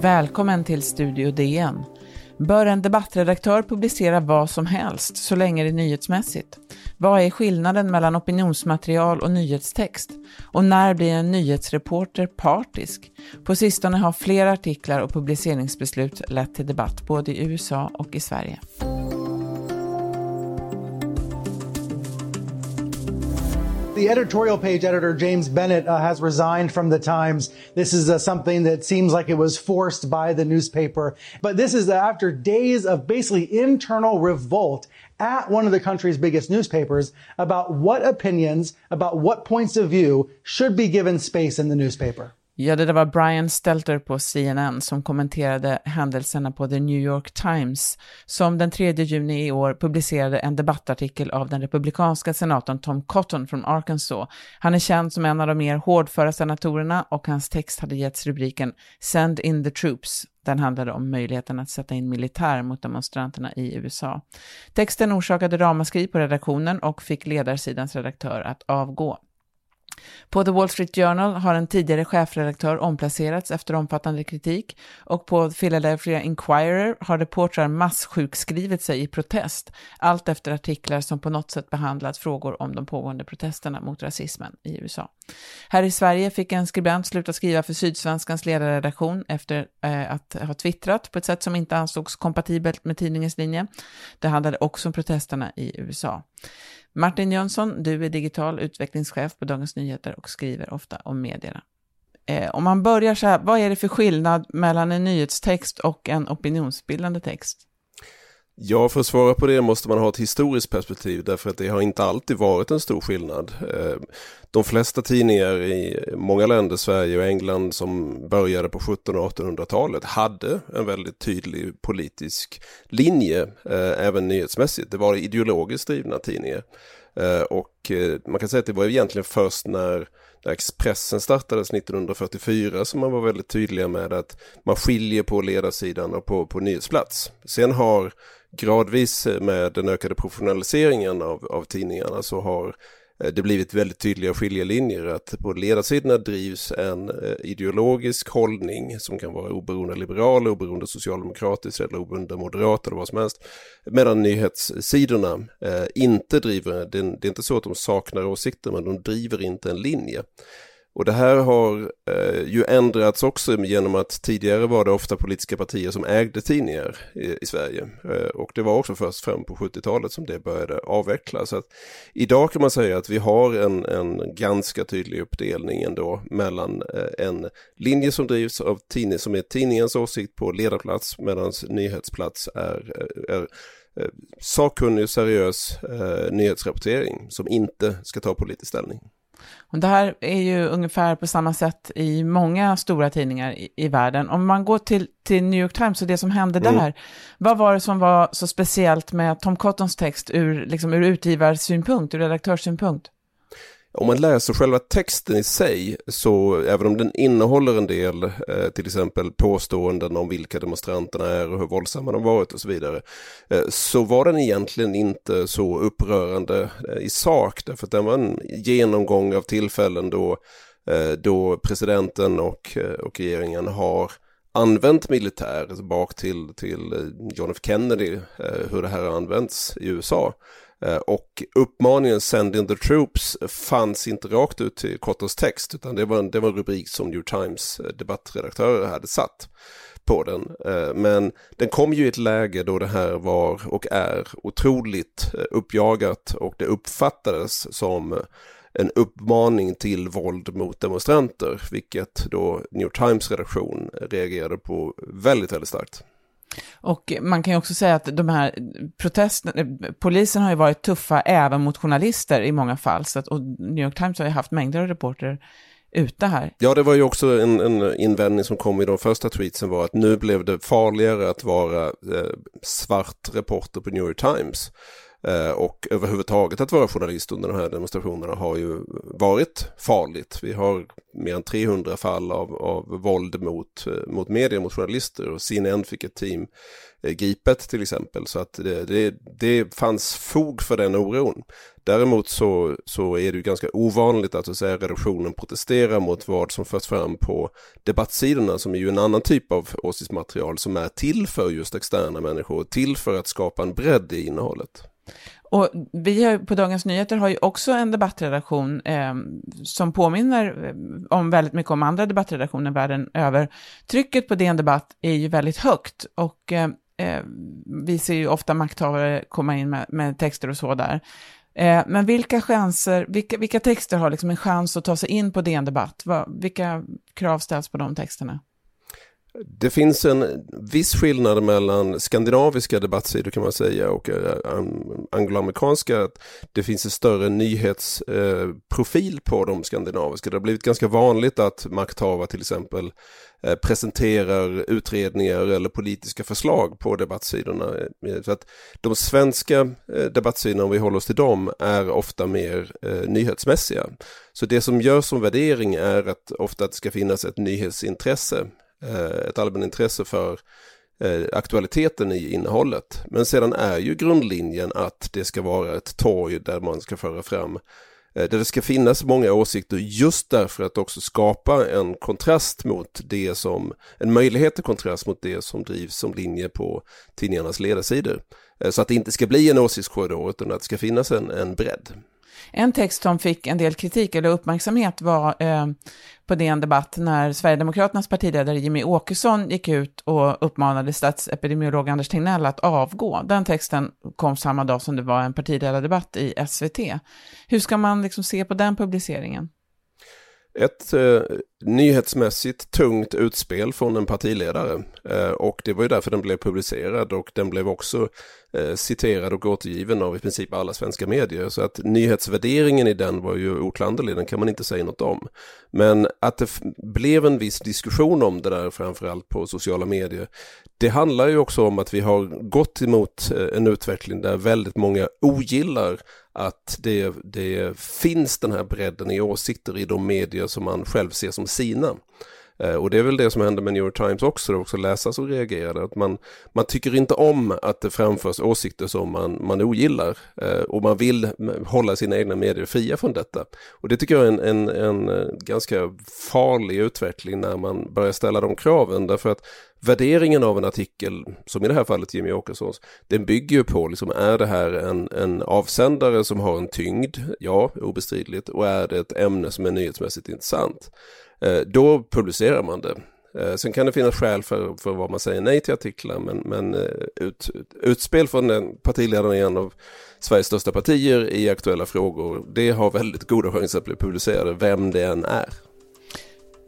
Välkommen till Studio DN. Bör en debattredaktör publicera vad som helst så länge det är nyhetsmässigt? Vad är skillnaden mellan opinionsmaterial och nyhetstext? Och när blir en nyhetsreporter partisk? På sistone har flera artiklar och publiceringsbeslut lett till debatt både i USA och i Sverige. The editorial page editor, James Bennett, uh, has resigned from the Times. This is uh, something that seems like it was forced by the newspaper. But this is after days of basically internal revolt at one of the country's biggest newspapers about what opinions, about what points of view should be given space in the newspaper. Ja, det där var Brian Stelter på CNN som kommenterade händelserna på The New York Times, som den 3 juni i år publicerade en debattartikel av den republikanska senatorn Tom Cotton från Arkansas. Han är känd som en av de mer hårdföra senatorerna och hans text hade getts rubriken Send in the troops. Den handlade om möjligheten att sätta in militär mot demonstranterna i USA. Texten orsakade ramaskri på redaktionen och fick ledarsidans redaktör att avgå. På The Wall Street Journal har en tidigare chefredaktör omplacerats efter omfattande kritik och på Philadelphia Inquirer har reportrar massjukskrivit sig i protest, allt efter artiklar som på något sätt behandlat frågor om de pågående protesterna mot rasismen i USA. Här i Sverige fick en skribent sluta skriva för Sydsvenskans ledarredaktion efter eh, att ha twittrat på ett sätt som inte ansågs kompatibelt med tidningens linje. Det handlade också om protesterna i USA. Martin Jönsson, du är digital utvecklingschef på Dagens Nyheter och skriver ofta om medierna. Eh, om man börjar så här, vad är det för skillnad mellan en nyhetstext och en opinionsbildande text? Ja, för att svara på det måste man ha ett historiskt perspektiv därför att det har inte alltid varit en stor skillnad. Eh, de flesta tidningar i många länder, Sverige och England som började på 1700 och 1800-talet hade en väldigt tydlig politisk linje, eh, även nyhetsmässigt. Det var ideologiskt drivna tidningar. Eh, och man kan säga att det var egentligen först när när Expressen startades 1944 som man var väldigt tydliga med att man skiljer på ledarsidan och på, på nyhetsplats. Sen har gradvis med den ökade professionaliseringen av, av tidningarna så har eh, det blivit väldigt tydliga skiljelinjer att på ledarsidorna drivs en eh, ideologisk hållning som kan vara oberoende liberal, oberoende socialdemokratisk eller oberoende moderat eller vad som helst. Medan nyhetssidorna eh, inte driver, det är inte så att de saknar åsikter men de driver inte en linje. Och det här har eh, ju ändrats också genom att tidigare var det ofta politiska partier som ägde tidningar i, i Sverige. Eh, och det var också först fram på 70-talet som det började avvecklas. Så att idag kan man säga att vi har en, en ganska tydlig uppdelning ändå mellan eh, en linje som drivs av tidning som är tidningens åsikt på ledarplats medan nyhetsplats är, eh, är, eh, sakkunnig och seriös eh, nyhetsrapportering som inte ska ta politisk ställning. Och det här är ju ungefär på samma sätt i många stora tidningar i, i världen. Om man går till, till New York Times och det som hände mm. där, vad var det som var så speciellt med Tom Cottons text ur, liksom, ur utgivarsynpunkt, ur redaktörssynpunkt? Om man läser själva texten i sig, så även om den innehåller en del, eh, till exempel påståenden om vilka demonstranterna är och hur våldsamma de varit och så vidare, eh, så var den egentligen inte så upprörande eh, i sak, därför att den var en genomgång av tillfällen då, eh, då presidenten och, eh, och regeringen har använt militär alltså bak till, till eh, John F Kennedy, hur det här har använts i USA. Eh, och uppmaningen Send in the troops fanns inte rakt ut till Cottons text utan det var, en, det var en rubrik som New Times eh, debattredaktörer hade satt på den. Eh, men den kom ju i ett läge då det här var och är otroligt uppjagat och det uppfattades som en uppmaning till våld mot demonstranter, vilket då New Times redaktion reagerade på väldigt, väldigt starkt. Och man kan ju också säga att de här protesterna, polisen har ju varit tuffa även mot journalister i många fall, så att, och New York Times har ju haft mängder av reporter ute här. Ja, det var ju också en, en invändning som kom i de första tweetsen var att nu blev det farligare att vara eh, svart reporter på New York Times. Eh, och överhuvudtaget att vara journalist under de här demonstrationerna har ju varit farligt. Vi har mer än 300 fall av, av våld mot, eh, mot media, mot journalister och CNN fick ett team eh, gripet till exempel. Så att det, det, det fanns fog för den oron. Däremot så, så är det ju ganska ovanligt att, så att säga, redaktionen protesterar mot vad som förs fram på debattsidorna som är ju en annan typ av åsiktsmaterial som är till för just externa människor, till för att skapa en bredd i innehållet. Och vi har, på Dagens Nyheter har ju också en debattredaktion eh, som påminner eh, om väldigt mycket om andra debattredaktioner världen över. Trycket på DN Debatt är ju väldigt högt och eh, eh, vi ser ju ofta makthavare komma in med, med texter och så där. Eh, men vilka chanser, vilka, vilka texter har liksom en chans att ta sig in på DN Debatt? vilka krav ställs på de texterna? Det finns en viss skillnad mellan skandinaviska debattsidor kan man säga och eh, angloamerikanska. Det finns en större nyhetsprofil eh, på de skandinaviska. Det har blivit ganska vanligt att makthavare till exempel eh, presenterar utredningar eller politiska förslag på debattsidorna. Så att de svenska debattsidorna, om vi håller oss till dem, är ofta mer nyhetsmässiga. Så det som görs som värdering är att ofta att det ska finnas ett nyhetsintresse Eh, ett allmänintresse för eh, aktualiteten i innehållet. Men sedan är ju grundlinjen att det ska vara ett torg där man ska föra fram eh, där det ska finnas många åsikter just därför att också skapa en kontrast mot det som, en möjlighet till kontrast mot det som drivs som linje på tidningarnas ledarsidor. Så att det inte ska bli en åsiktskorridor utan att det ska finnas en, en bredd. En text som fick en del kritik eller uppmärksamhet var eh, på DN Debatt när Sverigedemokraternas partiledare Jimmy Åkesson gick ut och uppmanade statsepidemiolog Anders Tegnell att avgå. Den texten kom samma dag som det var en partiledardebatt i SVT. Hur ska man liksom se på den publiceringen? ett eh, nyhetsmässigt tungt utspel från en partiledare eh, och det var ju därför den blev publicerad och den blev också eh, citerad och återgiven av i princip alla svenska medier. Så att nyhetsvärderingen i den var ju oklanderlig, den kan man inte säga något om. Men att det blev en viss diskussion om det där framförallt på sociala medier, det handlar ju också om att vi har gått emot eh, en utveckling där väldigt många ogillar att det, det finns den här bredden i åsikter i de medier som man själv ser som sina. Eh, och det är väl det som hände med New York Times också, det också läsare som reagerade. Att man, man tycker inte om att det framförs åsikter som man, man ogillar eh, och man vill hålla sina egna medier fria från detta. Och det tycker jag är en, en, en eh, ganska farlig utveckling när man börjar ställa de kraven. Därför att värderingen av en artikel, som i det här fallet Jimmy Åkessons, den bygger ju på, liksom, är det här en, en avsändare som har en tyngd? Ja, obestridligt. Och är det ett ämne som är nyhetsmässigt intressant? Eh, då publicerar man det. Eh, sen kan det finnas skäl för, för vad man säger nej till artiklar, men, men eh, ut, utspel från den partiledaren i en av Sveriges största partier i aktuella frågor, det har väldigt goda chanser att bli publicerade, vem det än är.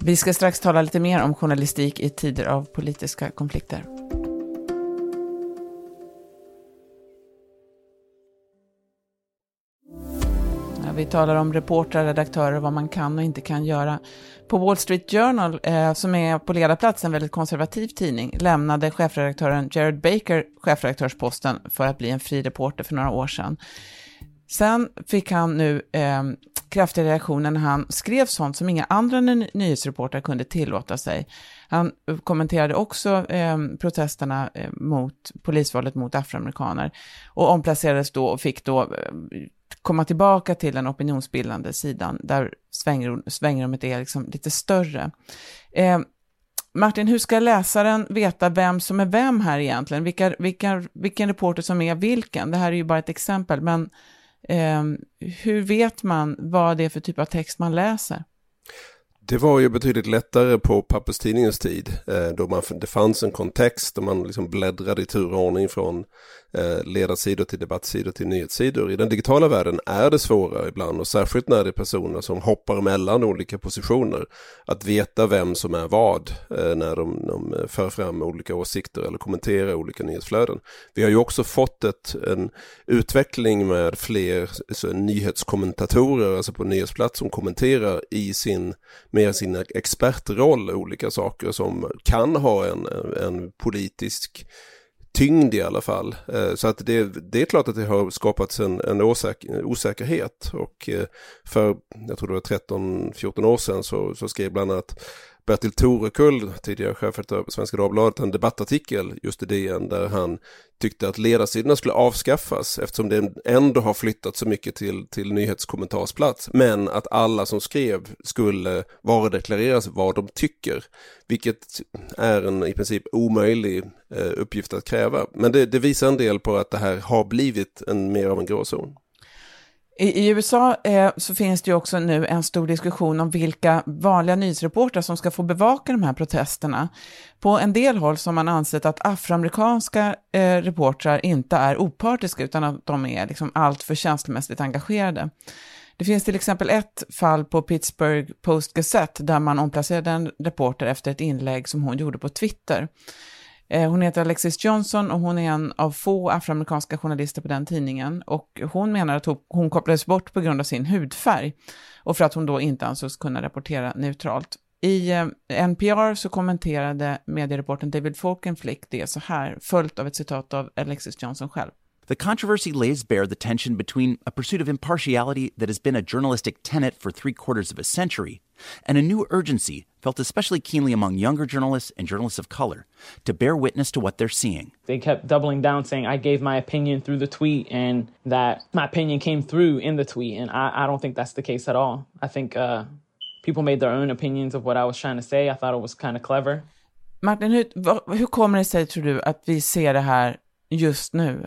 Vi ska strax tala lite mer om journalistik i tider av politiska konflikter. Vi talar om reportrar, redaktörer, vad man kan och inte kan göra. På Wall Street Journal, eh, som är på ledarplats en väldigt konservativ tidning, lämnade chefredaktören Jared Baker chefredaktörsposten för att bli en fri reporter för några år sedan. Sen fick han nu eh, kraftiga reaktioner när han skrev sånt som inga andra nyhetsreportrar kunde tillåta sig. Han kommenterade också eh, protesterna eh, mot polisvåldet mot afroamerikaner och omplacerades då och fick då eh, komma tillbaka till den opinionsbildande sidan där svängrum, svängrummet är liksom lite större. Eh, Martin, hur ska läsaren veta vem som är vem här egentligen? Vilka, vilka, vilken reporter som är vilken? Det här är ju bara ett exempel, men eh, hur vet man vad det är för typ av text man läser? Det var ju betydligt lättare på papperstidningens tid eh, då man, det fanns en kontext och man liksom bläddrade i turordning från Eh, ledarsidor till debattsidor till nyhetssidor. I den digitala världen är det svårare ibland och särskilt när det är personer som hoppar mellan olika positioner att veta vem som är vad eh, när de, de eh, för fram olika åsikter eller kommenterar olika nyhetsflöden. Vi har ju också fått ett, en utveckling med fler alltså, nyhetskommentatorer, alltså på nyhetsplats som kommenterar i sin, med sin expertroll olika saker som kan ha en, en politisk tyngd i alla fall. Eh, så att det, det är klart att det har skapats en, en osäker, osäkerhet och eh, för, jag tror det var 13-14 år sedan så, så skrev bland annat Bertil Torekull, tidigare chefredaktör på Svenska Dagbladet, en debattartikel just i DN där han tyckte att ledarsidorna skulle avskaffas eftersom det ändå har flyttat så mycket till, till nyhetskommentarsplats. Men att alla som skrev skulle varudeklareras vad de tycker. Vilket är en i princip omöjlig eh, uppgift att kräva. Men det, det visar en del på att det här har blivit en mer av en gråzon. I, I, USA eh, så finns det ju också nu en stor diskussion om vilka vanliga nyhetsreportrar som ska få bevaka de här protesterna. På en del håll så har man ansett att afroamerikanska eh, reportrar inte är opartiska utan att de är liksom alltför känslomässigt engagerade. Det finns till exempel ett fall på Pittsburgh Post Gazette där man omplacerade en reporter efter ett inlägg som hon gjorde på Twitter. Eh, hon heter Alexis Johnson och hon är en av få afroamerikanska journalister på den tidningen. Och hon menar att hon kopplades bort på grund av sin hudfärg och för att hon då inte ansågs kunna rapportera neutralt. I eh, NPR så kommenterade mediereportern David Falkenflick det så här, följt av ett citat av Alexis Johnson själv. The controversy lays bare the tension between a pursuit of impartiality that has been a journalistic tenet for three quarters of a century and a new urgency felt especially keenly among younger journalists and journalists of color to bear witness to what they're seeing. They kept doubling down, saying, I gave my opinion through the tweet and that my opinion came through in the tweet. And I, I don't think that's the case at all. I think uh, people made their own opinions of what I was trying to say. I thought it was kind of clever. Martin, hur, hur kommer det sig, tror du, att vi ser det här just nu?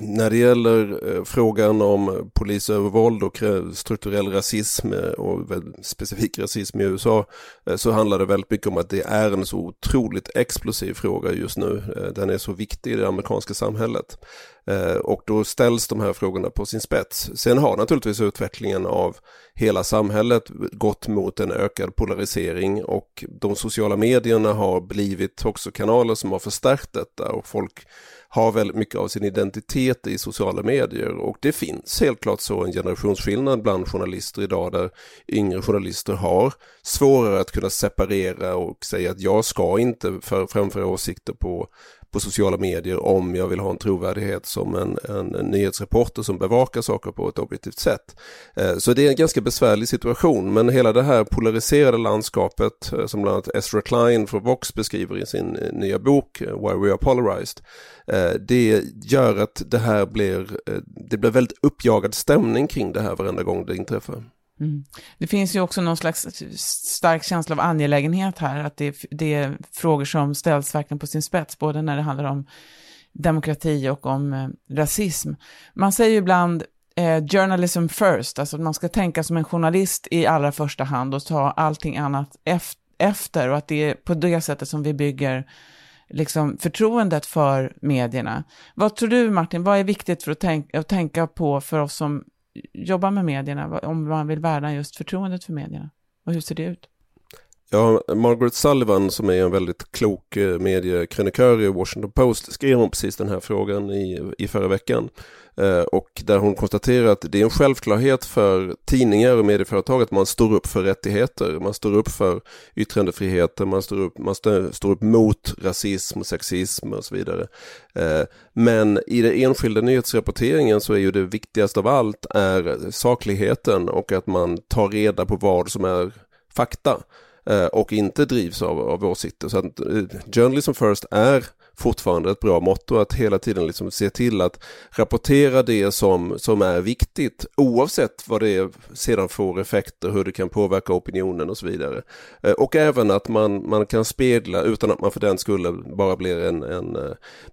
När det gäller eh, frågan om polisövervåld och strukturell rasism eh, och specifik rasism i USA eh, så handlar det väldigt mycket om att det är en så otroligt explosiv fråga just nu. Den är så viktig i det amerikanska samhället. Eh, och då ställs de här frågorna på sin spets. Sen har naturligtvis utvecklingen av hela samhället gått mot en ökad polarisering och de sociala medierna har blivit också kanaler som har förstärkt detta och folk har väldigt mycket av sin identitet i sociala medier och det finns helt klart så en generationsskillnad bland journalister idag där yngre journalister har svårare att kunna separera och säga att jag ska inte för, framföra åsikter på på sociala medier om jag vill ha en trovärdighet som en, en, en nyhetsreporter som bevakar saker på ett objektivt sätt. Eh, så det är en ganska besvärlig situation men hela det här polariserade landskapet eh, som bland annat Ezra Klein från Vox beskriver i sin eh, nya bok Why We Are Polarized. Det gör att det här blir, det blir väldigt uppjagad stämning kring det här varenda gång det inträffar. Mm. Det finns ju också någon slags stark känsla av angelägenhet här, att det, det, är frågor som ställs verkligen på sin spets, både när det handlar om demokrati och om eh, rasism. Man säger ju ibland eh, journalism first, alltså att man ska tänka som en journalist i allra första hand och ta allting annat efter och att det är på det sättet som vi bygger liksom förtroendet för medierna. Vad tror du Martin, vad är viktigt för att, tänk att tänka på för oss som jobbar med medierna, om man vill värna just förtroendet för medierna? Och hur ser det ut? Ja, Margaret Sullivan som är en väldigt klok eh, mediekrönikör i Washington Post skrev om precis den här frågan i, i förra veckan. Eh, och där hon konstaterar att det är en självklarhet för tidningar och medieföretag att man står upp för rättigheter, man står upp för yttrandefriheten, man står upp, man står upp mot rasism och sexism och så vidare. Eh, men i den enskilda nyhetsrapporteringen så är ju det viktigaste av allt är sakligheten och att man tar reda på vad som är fakta Eh, och inte drivs av, av åsikter. Så att eh, journalism first är fortfarande ett bra motto att hela tiden liksom se till att rapportera det som, som är viktigt oavsett vad det sedan får effekter, hur det kan påverka opinionen och så vidare. Eh, och även att man, man kan spegla utan att man för den skulle bara blir en, en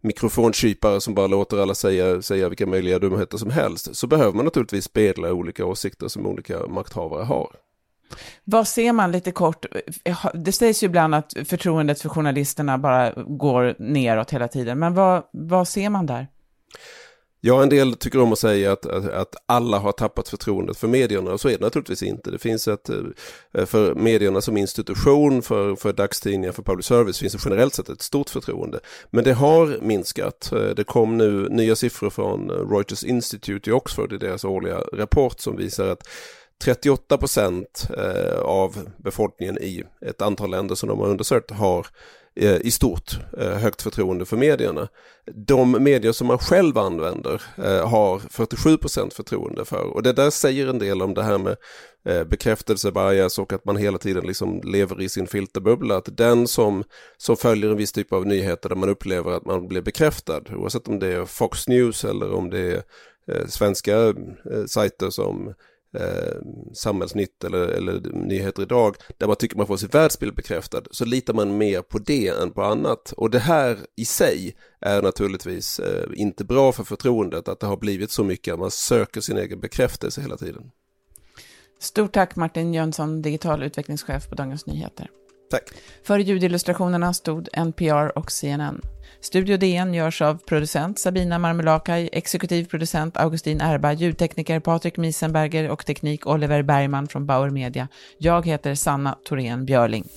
mikrofonkypare som bara låter alla säga, säga vilka möjliga dumheter som helst så behöver man naturligtvis spegla olika åsikter som olika makthavare har. Vad ser man lite kort? Det sägs ju ibland att förtroendet för journalisterna bara går neråt hela tiden, men vad, vad ser man där? Ja, en del tycker om att säga att, att, att, alla har tappat förtroendet för medierna och så är det naturligtvis inte. Det finns ett, eh, för medierna som institution, för, för dagstidningar, för public service finns det generellt sett ett stort förtroende. Men det har minskat. Eh, det kom nu nya siffror från eh, Reuters Institute i Oxford i deras årliga rapport som visar att 38 procent eh, av befolkningen i ett antal länder som de har undersökt har eh, i stort eh, högt förtroende för medierna. De medier som man själv använder har 47 procent förtroende för och det där säger en del om det här med bekräftelsebias och att man hela tiden liksom lever i sin filterbubbla. Att den som, som följer en viss typ av nyheter där man upplever att man blir bekräftad, oavsett om det är Fox News eller om det är svenska sajter som eh, Samhällsnytt eller, eller Nyheter idag, där man tycker man får sin världsbild bekräftad, så litar man mer på det än på annat. Och det här i sig är naturligtvis eh, inte bra för förtroendet, att det har blivit så mycket att man söker sin egen bekräftelse hela tiden. Stort tack Martin Jönsson, digital utvecklingschef på Dagens Nyheter. Tack. För ljudillustrationerna stod NPR och CNN. Studio DN görs av producent Sabina Marmelakai, exekutiv producent Augustin Erba, ljudtekniker Patrik Miesenberger och teknik Oliver Bergman från Bauer Media. Jag heter Sanna Thorén Björling.